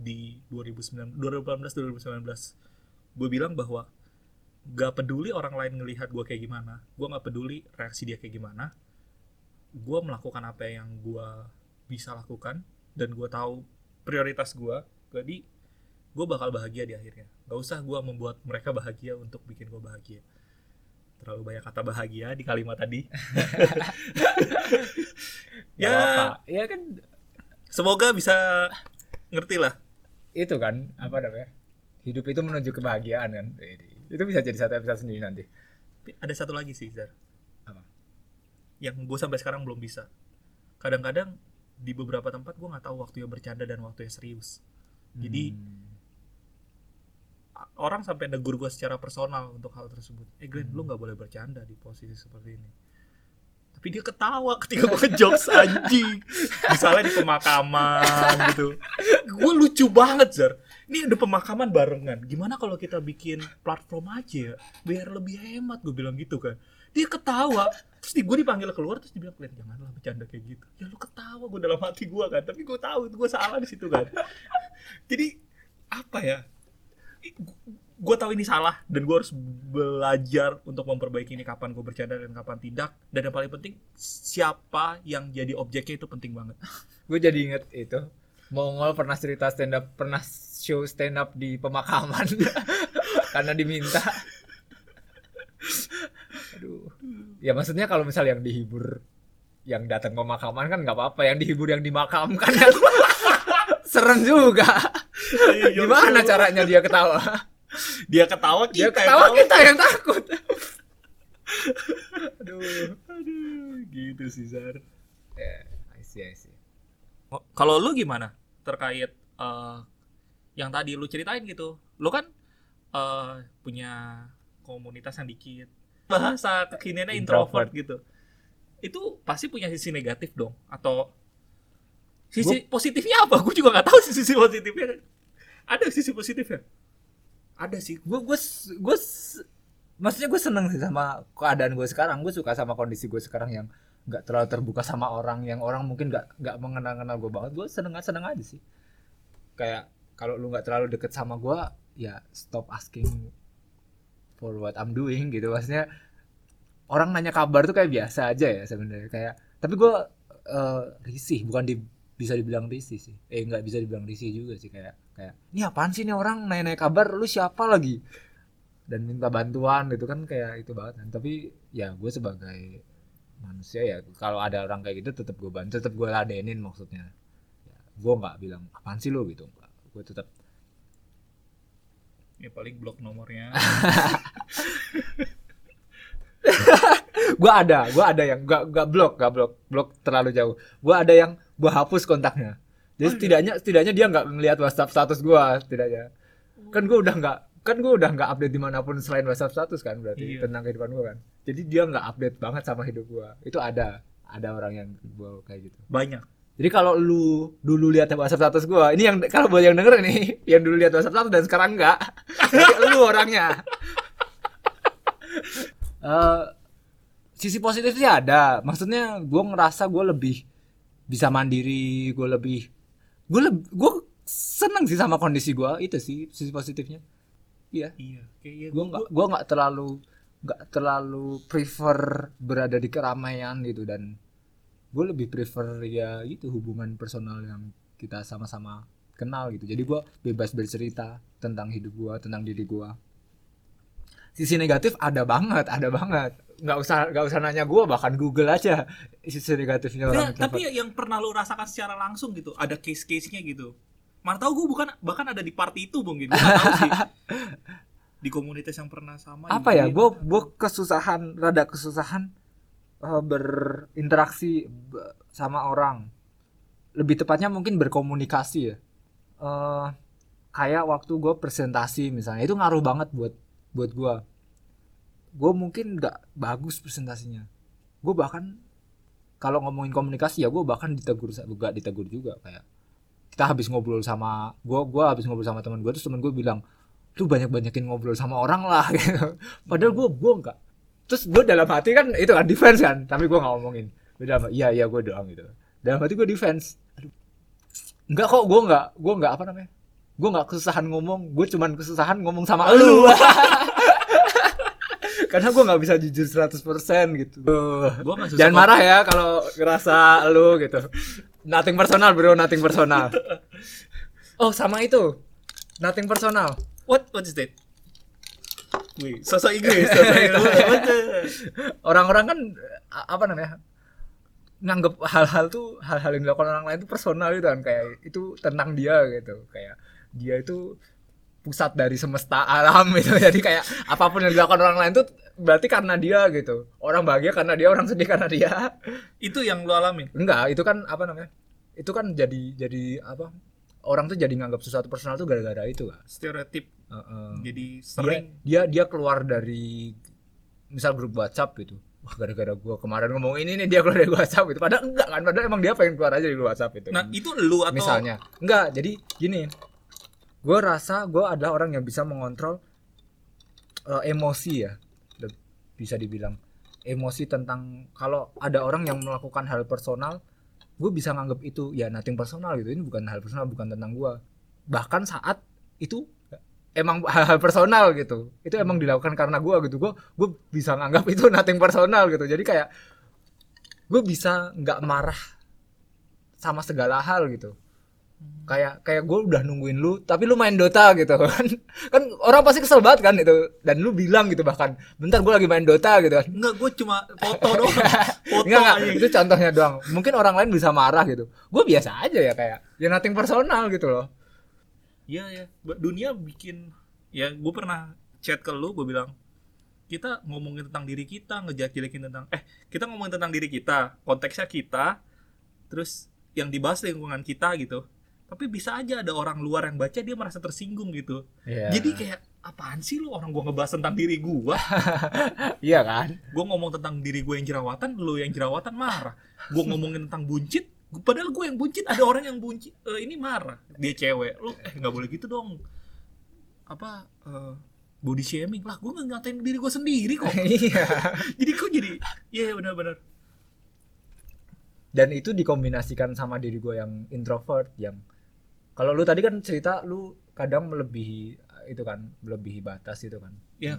di 2019 2018 2019 gue bilang bahwa gak peduli orang lain ngelihat gue kayak gimana gue nggak peduli reaksi dia kayak gimana gue melakukan apa yang gue bisa lakukan dan gue tahu prioritas gue jadi gue bakal bahagia di akhirnya. Gak usah gue membuat mereka bahagia untuk bikin gue bahagia terlalu banyak kata bahagia di kalimat tadi. Ya apa-apa. ya kan. Semoga bisa ngerti lah. Itu kan apa namanya hidup itu menuju kebahagiaan kan. Itu bisa jadi satu episode sendiri nanti. Ada satu lagi sih Zar. Apa? yang gue sampai sekarang belum bisa. Kadang-kadang di beberapa tempat gue nggak tahu waktu yang bercanda dan waktu yang serius. Jadi, Hmm. Orang sampai negur gue secara personal untuk hal tersebut. Eh Glenn Hmm. lu nggak boleh bercanda di posisi seperti ini. Tapi dia ketawa ketika gue ngejokes anjing. Misalnya di pemakaman gitu. Gue lucu banget Zar. Ini ada pemakaman barengan. Gimana kalau kita bikin platform aja ya biar lebih hemat? Gue bilang gitu kan. Dia ketawa terus di gue dipanggil keluar terus dibilang Glenn janganlah bercanda kayak gitu. Ya lu ketawa gue dalam hati gue kan. Tapi gue tahu itu gue salah di situ kan. Jadi apa ya gue tahu ini salah dan gue harus belajar untuk memperbaiki ini kapan gue bercanda dan kapan tidak. Dan yang paling penting siapa yang jadi objeknya itu penting banget. Gue jadi inget itu Mongol pernah cerita stand up pernah show stand up di pemakaman. Karena diminta. Aduh. Ya maksudnya kalau misal yang dihibur yang datang pemakaman kan nggak apa-apa. Yang dihibur yang dimakamkan kan. Serem juga gimana caranya dia ketawa? Dia ketawa kita dia yang ketawa tahu. kita yang takut. Aduh aduh gitu sih Zar. Ya I see I see. Oh, kalau lu gimana terkait eh, yang tadi lu ceritain gitu? Lu kan eh, punya komunitas yang dikit. Bahasa kekiniannya introvert, Introvert. gitu. Itu pasti punya sisi negatif dong atau sisi positifnya apa? Gue juga nggak tahu sisi positifnya ada sisi positifnya? Ada sih. Gue gue gue maksudnya gue seneng sih sama keadaan gue sekarang. Gue suka sama kondisi gue sekarang yang nggak terlalu terbuka sama orang yang orang mungkin nggak nggak mengenal kenal gue banget. Gue seneng seneng aja sih. Kayak kalau lu nggak terlalu deket sama gue ya stop asking for what I'm doing gitu. Maksudnya orang nanya kabar tuh kayak biasa aja ya sebenarnya. Kayak tapi gue eh, risih. Bukan di bisa dibilang risih sih. Eh nggak bisa dibilang risih juga sih. Kayak kayak ini apaan sih nih orang? Nanya-nanya kabar lu siapa lagi? Dan minta bantuan gitu kan kayak itu banget kan. Tapi ya gue sebagai manusia ya kalau ada orang kayak gitu tetap gue bantu tetap gue ladenin maksudnya. Ya, gue nggak bilang apaan sih lu? Gitu enggak gue tetap ya paling blok nomornya. Gue ada gue ada yang gak gak blok gak blok blok terlalu jauh. Gue ada yang gue hapus kontaknya jadi setidaknya setidaknya dia nggak ngelihat WhatsApp status gue setidaknya. Kan gue udah nggak kan gue udah nggak update di mana pun selain WhatsApp status kan berarti Iya. tentang kehidupan gue kan. Jadi dia nggak update banget sama hidup gue itu ada ada orang yang gue kayak gitu. Banyak. Jadi kalau lu dulu lihat WhatsApp status gue ini yang kalau buat yang denger nih yang dulu lihat WhatsApp status dan sekarang enggak berarti lu orangnya. Eh, sisi positifnya ada. Maksudnya gue ngerasa gue lebih bisa mandiri gue lebih gue gue seneng sih sama kondisi gue itu sih sisi positifnya. Iya. Iya kayak gue nggak gue nggak terlalu nggak terlalu prefer berada di keramaian gitu dan gue lebih prefer ya itu hubungan personal yang kita sama-sama kenal gitu. Jadi gue bebas bercerita tentang hidup gue tentang diri gue sisi negatif ada banget ada banget nggak usah nggak usah nanya gue bahkan Google aja sisi negatifnya Ya, orang tapi introvert. yang pernah lu rasakan secara langsung gitu, ada case-case-nya gitu. Mana tahu gue bukan bahkan ada di party itu tahu sih. Di komunitas yang pernah sama. apa ya gue gue kesusahan rada kesusahan eh, berinteraksi sama orang lebih tepatnya mungkin berkomunikasi ya Eh, kayak waktu gue presentasi misalnya itu ngaruh banget buat buat gue gue mungkin nggak bagus presentasinya. Gue bahkan kalau ngomongin komunikasi ya gue bahkan ditegur gak ditegur juga kayak kita habis ngobrol sama gue gue habis ngobrol sama teman gue terus teman gue bilang lu banyak banyakin ngobrol sama orang lah gitu. padahal gue gue enggak terus gue dalam hati kan itu kan defense kan tapi gue nggak ngomongin. Gue dalam iya iya gue doang gitu. Dalam hati gue defense. Aduh. enggak kok gue enggak gue enggak apa namanya gue nggak kesusahan ngomong gue cuman kesusahan ngomong sama lu karena gue nggak bisa jujur 100% gitu. Gua jangan marah ya kalau ngerasa lu gitu. Nothing personal bro nothing personal. Oh sama itu. Nothing personal. What? What is that? Wih, sosok Inggris, sosok orang-orang kan apa namanya nganggep hal-hal tuh hal-hal yang dilakukan orang lain itu personal gitu kan. Kayak itu tentang dia gitu. Kayak dia itu pusat dari semesta alam gitu. Jadi kayak apa pun yang dilakukan orang lain tuh berarti karena dia gitu. Orang bahagia karena dia orang sedih karena dia. Itu yang lu alamin. enggak itu kan apa namanya? Itu kan jadi jadi apa? Orang tuh jadi nganggap sesuatu personal tuh gara-gara itu kan Stereotip. Heeh. jadi dia, sering. dia dia keluar dari misal grup WhatsApp gitu. Wah gara-gara gua kemarin ngomong ini nih dia keluar dari WhatsApp gitu. Padahal enggak kan padahal emang dia pengen keluar aja dari WhatsApp itu. Nah, itu lu atau misalnya. Enggak jadi gini gue rasa gue adalah orang yang bisa mengontrol eh, emosi ya. Bisa dibilang. Emosi tentang kalau ada orang yang melakukan hal personal gue bisa nganggap itu ya nothing personal gitu. Ini bukan hal personal bukan tentang gue bahkan saat itu emang hal-hal personal gitu. Itu emang dilakukan karena gue gitu. Gue gue bisa nganggap itu nothing personal gitu. Jadi kayak gue bisa nggak marah sama segala hal gitu kayak kayak gue udah nungguin lu tapi lu main Dota gitu kan kan orang pasti kesel banget kan itu dan lu bilang gitu bahkan bentar gue lagi main Dota gitu kan Enggak, gue cuma foto doang. Foto Enggak, enggak, itu contohnya doang. Mungkin orang lain bisa marah gitu. Gue biasa aja ya kayak, ya nothing personal gitu loh. Iya ya, dunia bikin ya gue pernah chat ke lu gue bilang kita ngomongin tentang diri kita ngejelekin tentang eh kita ngomongin tentang diri kita konteksnya kita terus yang dibahas lingkungan kita gitu tapi bisa aja ada orang luar yang baca dia merasa tersinggung gitu. Iya. jadi kayak apaan sih lu orang gua ngebahas tentang diri gua? Iya kan? gua ngomong tentang diri gue yang jerawatan lu yang jerawatan marah. Gua ngomongin tentang buncit gua- padahal gue yang buncit ada orang yang buncit eh, ini marah. Dia cewek lu eh nggak boleh gitu dong. Apa eh, body shaming. Lah gue nggak ngatain diri gue sendiri kok. Iya. jadi kok jadi iya benar-benar Dan itu dikombinasikan sama diri gue yang introvert yang kalau lu tadi kan cerita lu kadang melebihi itu kan, melebihi batas itu kan. ya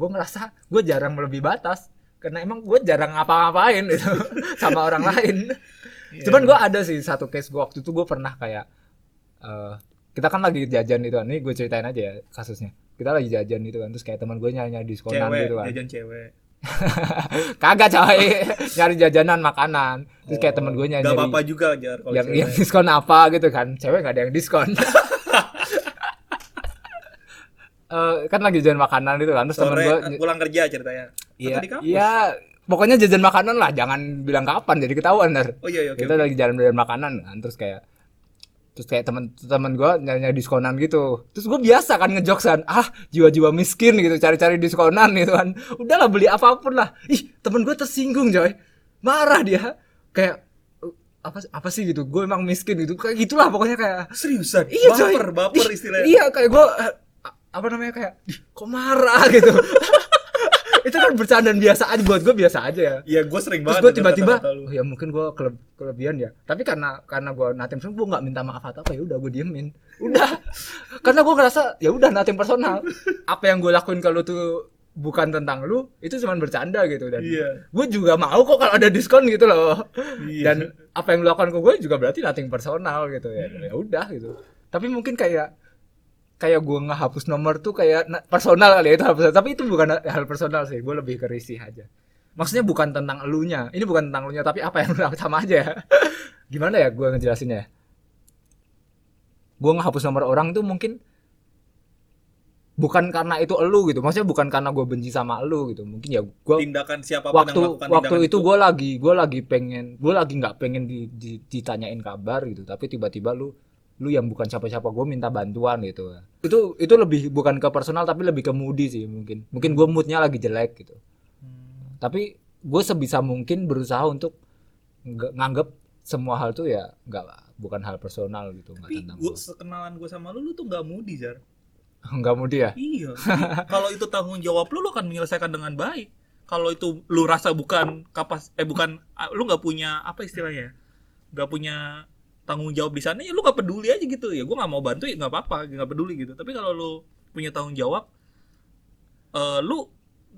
Gue ngerasa gue jarang melebihi batas karena emang gue jarang ngapa-ngapain itu sama orang lain. Iya. Cuman gue ada sih satu case gue waktu itu gue pernah kayak eh kita kan lagi jajan itu kan. Ini gue ceritain aja ya kasusnya. Kita lagi jajan gitu kan terus kayak teman gue nyari diskonan cewek gitu kan. jajan cewek Kagak coy. nyari jajanan makanan. Terus kayak teman gue nyari nyari apa-apa juga jar kalau yang cewek. yang diskon apa gitu kan. Cewek gak ada yang diskon. Eh, kan lagi jajan makanan gitu kan terus temen sore gue eh, pulang kerja ceritanya iya iya pokoknya jajan makanan lah jangan bilang kapan jadi ketahuan ntar oh iya iya kita oke. lagi jalan-jalan makanan kan terus kayak terus kayak teman teman gue nyari nyari diskonan gitu. Terus gue biasa kan ngejoksan ah jiwa-jiwa miskin gitu cari-cari diskonan gitu kan. Udahlah beli apa pun lah. Ih temen gue tersinggung coy. Marah dia. Kayak "Eh, apa apa sih? gitu. Gue emang miskin gitu. Kayak gitulah pokoknya kayak seriusan? Iya, coy. baper baper istilahnya. iya kayak gue eh, apa namanya kayak "Ih, kok marah? gitu itu kan bercandaan biasa aja buat gue biasa aja ya. Iya, gue sering terus banget gue denger tiba-tiba oh ya mungkin gue kele- kelebihan ya. Tapi karena karena gue natim gue nggak minta maaf atau apa ya udah gue diemin. Udah. Karena gue ngerasa ya udah natim personal. Apa yang gue lakuin kalau tuh bukan tentang lu itu cuma bercanda gitu. Dan Iya. gue juga mau kok kalau ada diskon gitu loh. Iya. dan apa yang lu lakukan ke gue juga berarti nothing personal gitu ya. Ya udah gitu. Tapi mungkin kayak kayak gue ngehapus nomor tuh kayak na- personal kali ya itu hal personal. tapi itu bukan hal personal sih gue lebih ke risih aja. Maksudnya bukan tentang elunya ini bukan tentang elunya tapi apa yang lu sama aja ya. Gimana ya gue ngejelasinnya gue ngehapus nomor orang tuh mungkin bukan karena itu elu gitu maksudnya bukan karena gue benci sama elu gitu. Mungkin ya gue tindakan siapa pun waktu yang waktu tindakan itu gue lagi gue lagi pengen gue lagi nggak pengen di, di- ditanyain kabar gitu. Tapi tiba-tiba lu lu yang bukan siapa-siapa gue minta bantuan gitu. Itu itu lebih bukan ke personal tapi lebih ke moody sih mungkin. Mungkin gue moodnya lagi jelek gitu. Hmm. tapi gue sebisa mungkin berusaha untuk nganggep semua hal tuh ya nggak bukan hal personal gitu nggak tentang gue sekenalan gue sama lu lu tuh nggak mudi jar nggak moody ya? Iya. Kalau itu tanggung jawab lu lu akan menyelesaikan dengan baik. Kalau itu lu rasa bukan kapas eh bukan ah, lu nggak punya apa istilahnya? Nggak punya tanggung jawab di sana ya lu nggak peduli aja gitu. Ya gue nggak mau bantu ya nggak apa-apa nggak peduli gitu. Tapi kalau lu punya tanggung jawab eh lu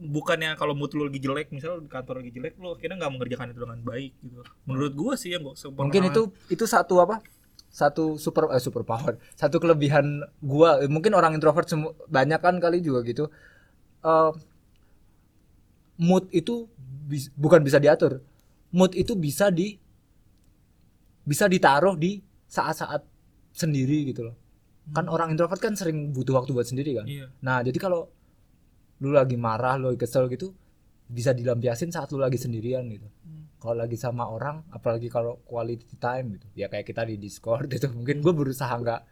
bukannya kalau mood lu lagi jelek misalnya di kantor lagi jelek lu akhirnya nggak mengerjakan itu dengan baik gitu. Menurut gua sih yang gua mungkin itu itu satu apa? Satu super eh, super power. Satu kelebihan gua. Mungkin orang introvert banyak kan kali juga gitu. Eh, mood itu bis- bukan bisa diatur. Mood itu bisa di bisa ditaruh di saat-saat sendiri gitu loh. Kan orang introvert kan sering butuh waktu buat sendiri kan. Iya. Nah jadi kalau lu lagi marah lu lagi kesel gitu bisa dilampiasin saat lu lagi sendirian gitu. Kalau lagi sama orang apalagi kalau quality time gitu. Ya kayak kita di discord gitu mungkin gue berusaha nggak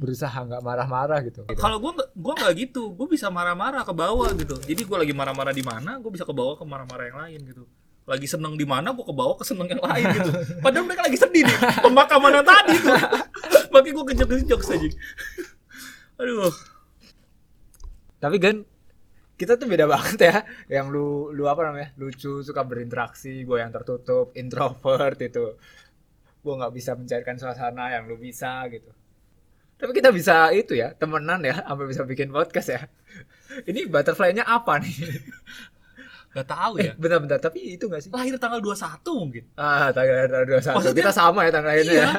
berusaha nggak marah-marah gitu, kalau gua nggak gua nggak gitu. Gua bisa marah-marah ke bawah gitu. Jadi gua lagi marah-marah di mana gua bisa ke bawah ke marah-marah yang lain gitu lagi seneng di mana gua ke bawah ke seneng yang lain gitu. Padahal mereka lagi sedih nih pemakaman yang tadi tuh. Makanya gua kejok-kejok saja aduh. Tapi kan kita tuh beda banget ya. Yang lu lu apa namanya lucu suka berinteraksi gue yang tertutup introvert itu. Gue nggak bisa mencairkan suasana yang lu bisa gitu. Tapi kita bisa itu ya temenan ya sampai bisa bikin podcast ya. Ini butterfly-nya apa nih nggak tahu eh ya bentar-bentar tapi itu gak sih? Lahir tanggal 21 mungkin. Ah tanggal tanggal 21 Maksudnya- kita sama ya tanggal ini Iya. ya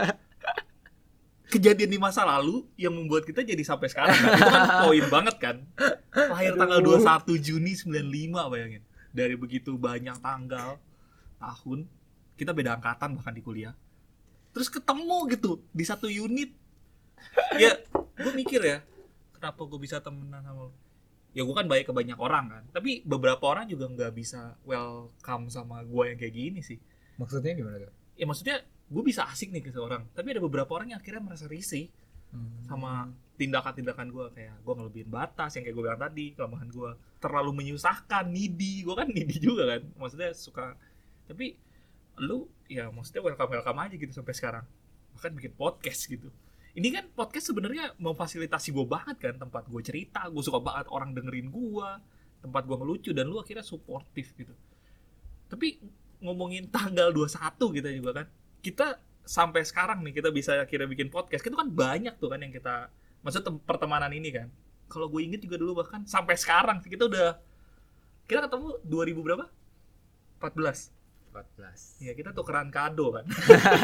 kejadian di masa lalu yang membuat kita jadi sampai sekarang kan? itu kan poin banget kan? Lahir tanggal Aduh. 21 Juni 95 bayangin. Dari begitu banyak tanggal tahun kita beda angkatan bahkan di kuliah. Terus ketemu gitu di satu unit. Ya gue mikir ya kenapa gue bisa temenan sama lo ya gue kan baik ke banyak orang kan. Tapi beberapa orang juga nggak bisa welcome sama gue yang kayak gini sih. Maksudnya gimana tuh? Ya maksudnya gue bisa asik nih ke seorang. Tapi ada beberapa orang yang akhirnya merasa risih sama tindakan-tindakan gue kayak gue ngelebihin batas yang kayak gue bilang tadi kelemahan gue terlalu menyusahkan needy. Gue kan needy juga kan. Maksudnya suka. Tapi lu ya maksudnya welcome welcome aja gitu sampai sekarang. Bahkan bikin podcast gitu ini kan podcast sebenarnya memfasilitasi gue banget kan tempat gue cerita gue suka banget orang dengerin gue tempat gue ngelucu dan lu akhirnya suportif gitu. Tapi ngomongin tanggal 21 kita juga kan kita sampai sekarang nih kita bisa akhirnya bikin podcast. Itu kan banyak tuh kan yang kita maksud tem- pertemanan ini kan. Kalau gue inget juga dulu bahkan sampai sekarang kita udah kita ketemu 2000 berapa? 14 14 ya kita tukeran kado kan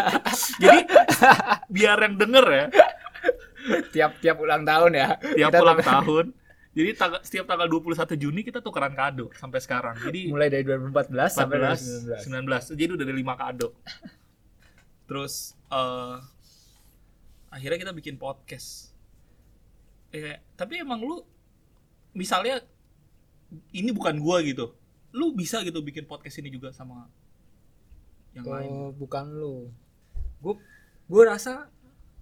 jadi biar yang denger ya tiap tiap ulang tahun ya tiap Kita ulang tahun jadi tanggal, setiap tanggal 21 Juni kita tukeran kado sampai sekarang jadi mulai dari 2014 sampai 14, 19. 2019 Jadi udah ada 5 kado. Terus eh akhirnya kita bikin podcast. Eh, tapi emang lu misalnya ini bukan gua gitu. Lu bisa gitu bikin podcast ini juga sama yang lain. Oh, bukan lu. Gue gue rasa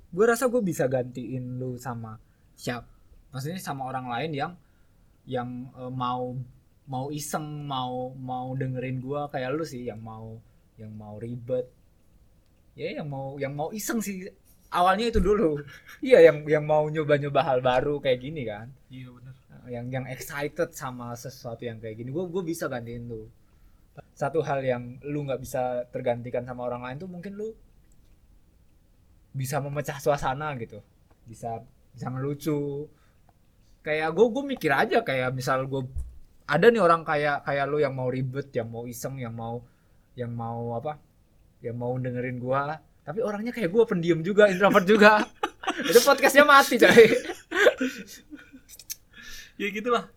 gue rasa gue bisa gantiin lu sama siap. Maksudnya sama orang lain yang yang eh, mau mau iseng, mau mau dengerin gua kayak lu sih yang mau yang mau ribet. Ya yang mau yang mau iseng sih. Awalnya itu dulu. Iya yang yang mau nyoba-nyoba hal baru kayak gini kan. Iya benar. yang yang excited sama sesuatu yang kayak gini gue gue bisa gantiin lu satu hal yang lu nggak bisa tergantikan sama orang lain tuh mungkin lu bisa memecah suasana gitu. Bisa bisa ngelucu. Kayak gue gue mikir aja kayak misal gue ada nih orang kayak kayak lu yang mau ribet yang mau iseng yang mau yang mau apa yang mau dengerin gua. Tapi orangnya kayak gue pendiam juga introvert juga. Itu podcastnya mati coy. Ya gitulah.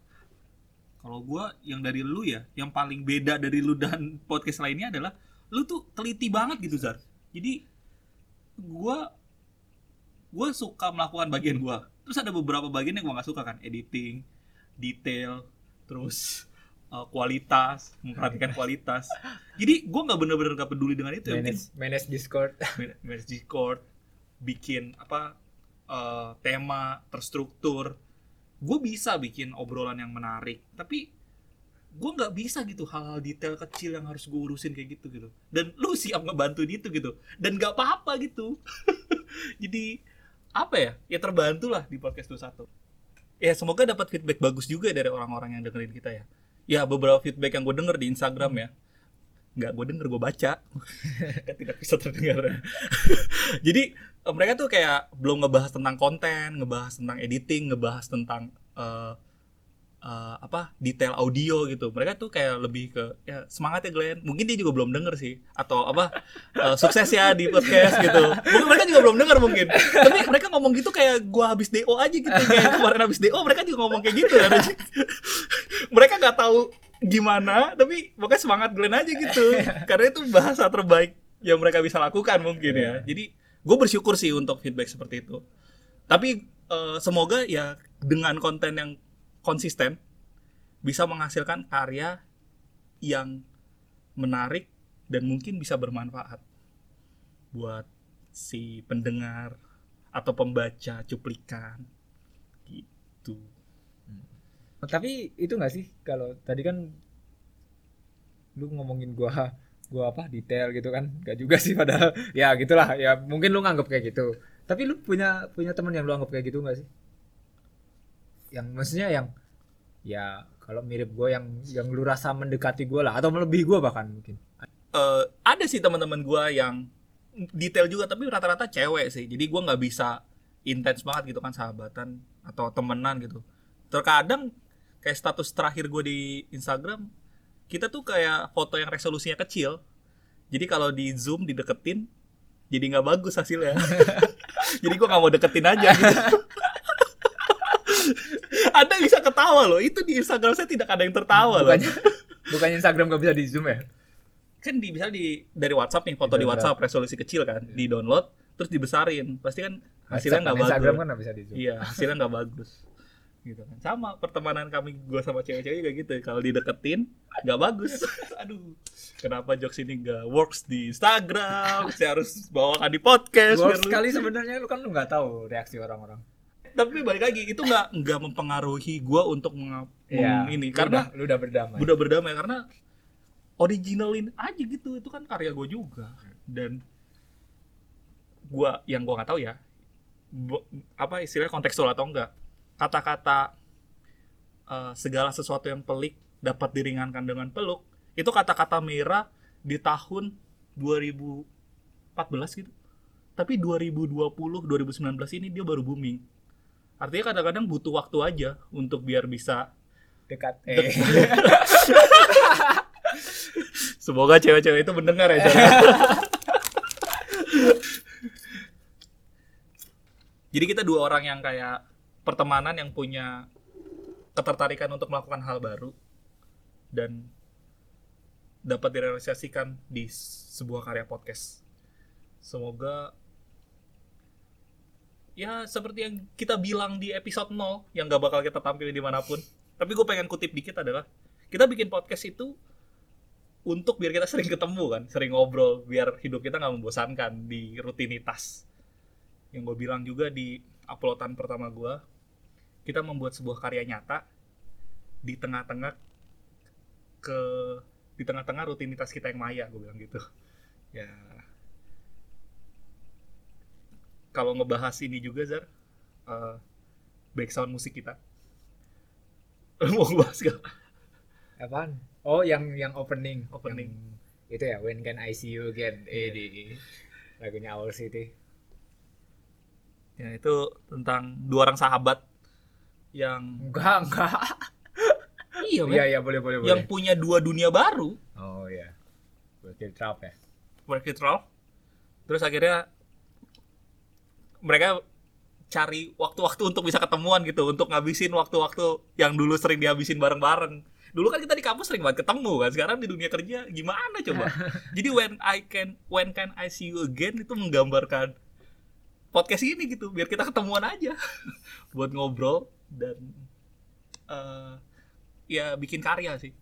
Kalau gua yang dari lu ya, yang paling beda dari lu dan podcast lainnya adalah lu tuh teliti banget gitu Zar. Jadi gua gua suka melakukan bagian gua. Terus ada beberapa bagian yang gua nggak suka kan, editing, detail, terus uh, kualitas, memperhatikan kualitas. Jadi gua nggak bener-bener nggak peduli dengan itu. Ya, mungkin manage manage discord man- manage Discord, bikin apa eh, tema terstruktur. Gue bisa bikin obrolan yang menarik, tapi gue nggak bisa gitu hal-hal detail kecil yang harus gue urusin kayak gitu gitu. Dan lu siap ngebantu itu gitu, dan nggak apa-apa gitu. Jadi apa ya? Ya terbantu lah di podcast 21. Ya semoga dapat feedback bagus juga dari orang-orang yang dengerin kita ya. Ya beberapa feedback yang gue denger di Instagram ya. Nggak gue denger, gue baca. kan tidak bisa terdengar. Jadi mereka tuh kayak belum ngebahas tentang konten, ngebahas tentang editing, ngebahas tentang eh, eh, apa detail audio gitu. Mereka tuh kayak lebih ke ya semangat ya Glenn. Mungkin dia juga belum denger sih. Atau apa eh, sukses ya di podcast gitu. Mungkin mereka juga belum denger mungkin. Tapi mereka ngomong gitu kayak gua habis do aja gitu. Kayak kemarin habis do mereka juga ngomong kayak gitu. Kan mereka nggak tahu gimana tapi pokoknya semangat Glenn aja gitu. Karena itu bahasa terbaik yang mereka bisa lakukan mungkin ya. Jadi gue bersyukur sih untuk feedback seperti itu. Tapi eh, semoga ya dengan konten yang konsisten bisa menghasilkan karya yang menarik dan mungkin bisa bermanfaat buat si pendengar atau pembaca cuplikan. Gitu. Tapi itu nggak sih? Kalau tadi kan lu ngomongin gua gua apa detail gitu kan. Gak juga sih padahal. Ya gitulah. Ya mungkin lu nganggap kayak gitu. Tapi lu punya punya teman yang lu anggap kayak gitu nggak sih? Yang maksudnya yang ya kalau mirip gua yang yang lu rasa mendekati gua lah. Atau melebihi gua bahkan mungkin. Eh, ada sih teman-teman gua yang detail juga tapi rata-rata cewek sih. Jadi gua nggak bisa intens banget gitu kan sahabatan atau temenan gitu. Terkadang kayak status terakhir gue di Instagram kita tuh kayak foto yang resolusinya kecil. Jadi kalau di zoom dideketin jadi nggak bagus hasilnya. Jadi gua nggak mau deketin aja gitu. anda bisa ketawa loh. Itu di Instagram saya tidak ada yang tertawa loh. Bukannya bukannya Instagram gak bisa di zoom ya? Kan di bisa di dari WhatsApp nih foto Di di. WhatsApp resolusi kecil kan di download terus dibesarin. Pasti kan hasilnya nggak Instagram bagus. kan nggak bisa di zoom. Iya hasilnya nggak bagus gitu kan. Sama pertemanan kami gua sama cewek-cewek juga gitu. Kalau dideketin nggak bagus. Aduh. Kenapa jokes ini nggak works di Instagram? Saya harus bawakan di podcast lu- sekali sebenarnya lu kan lu nggak tahu reaksi orang-orang. Tapi balik lagi itu nggak nggak mempengaruhi gua untuk mengap Iya, meng- ini. Lu karena udah, lu udah berdamai. Udah berdamai karena originalin aja gitu. Itu kan karya gue juga. Dan gua yang gua nggak tahu ya apa istilahnya kontekstual atau enggak kata-kata eh, segala sesuatu yang pelik dapat diringankan dengan peluk itu kata-kata merah di tahun 2014 gitu. Tapi 2020 2019 ini dia baru booming. Artinya kadang-kadang butuh waktu aja untuk biar bisa dekat. Eh Semoga cewek-cewek itu mendengar ya. Jadi kita dua orang yang kayak pertemanan yang punya ketertarikan untuk melakukan hal baru dan dapat direalisasikan di sebuah karya podcast. Semoga ya seperti yang kita bilang di episode 0 yang gak bakal kita tampilin di mana pun. Tapi gue pengen kutip dikit adalah kita bikin podcast itu untuk biar kita sering ketemu kan, sering ngobrol, biar hidup kita nggak membosankan di rutinitas. Yang gue bilang juga di uploadan pertama gue, kita membuat sebuah karya nyata di tengah-tengah ke di tengah-tengah rutinitas kita yang maya, gue bilang gitu. Ya, kalau ngebahas ini juga Zar, eh, background musik kita. Mau ngebahas gak? apaan oh yang yang opening Opening. Yang itu ya when can I see you again eh di lagunya Owl City Ya itu tentang dua orang sahabat yang enggak enggak. Iya, iya iya boleh boleh yang boleh. punya dua dunia baru, oh iya. Berarti trap ya? It Ralph. Terus akhirnya mereka cari waktu-waktu untuk bisa ketemuan gitu, untuk ngabisin waktu-waktu yang dulu sering dihabisin bareng-bareng. Dulu kan kita di kampus sering banget ketemu kan, sekarang di dunia kerja gimana coba? Jadi when I can when can I see you again itu menggambarkan podcast ini gitu, biar kita ketemuan aja. Buat ngobrol dan eh, ya bikin karya sih.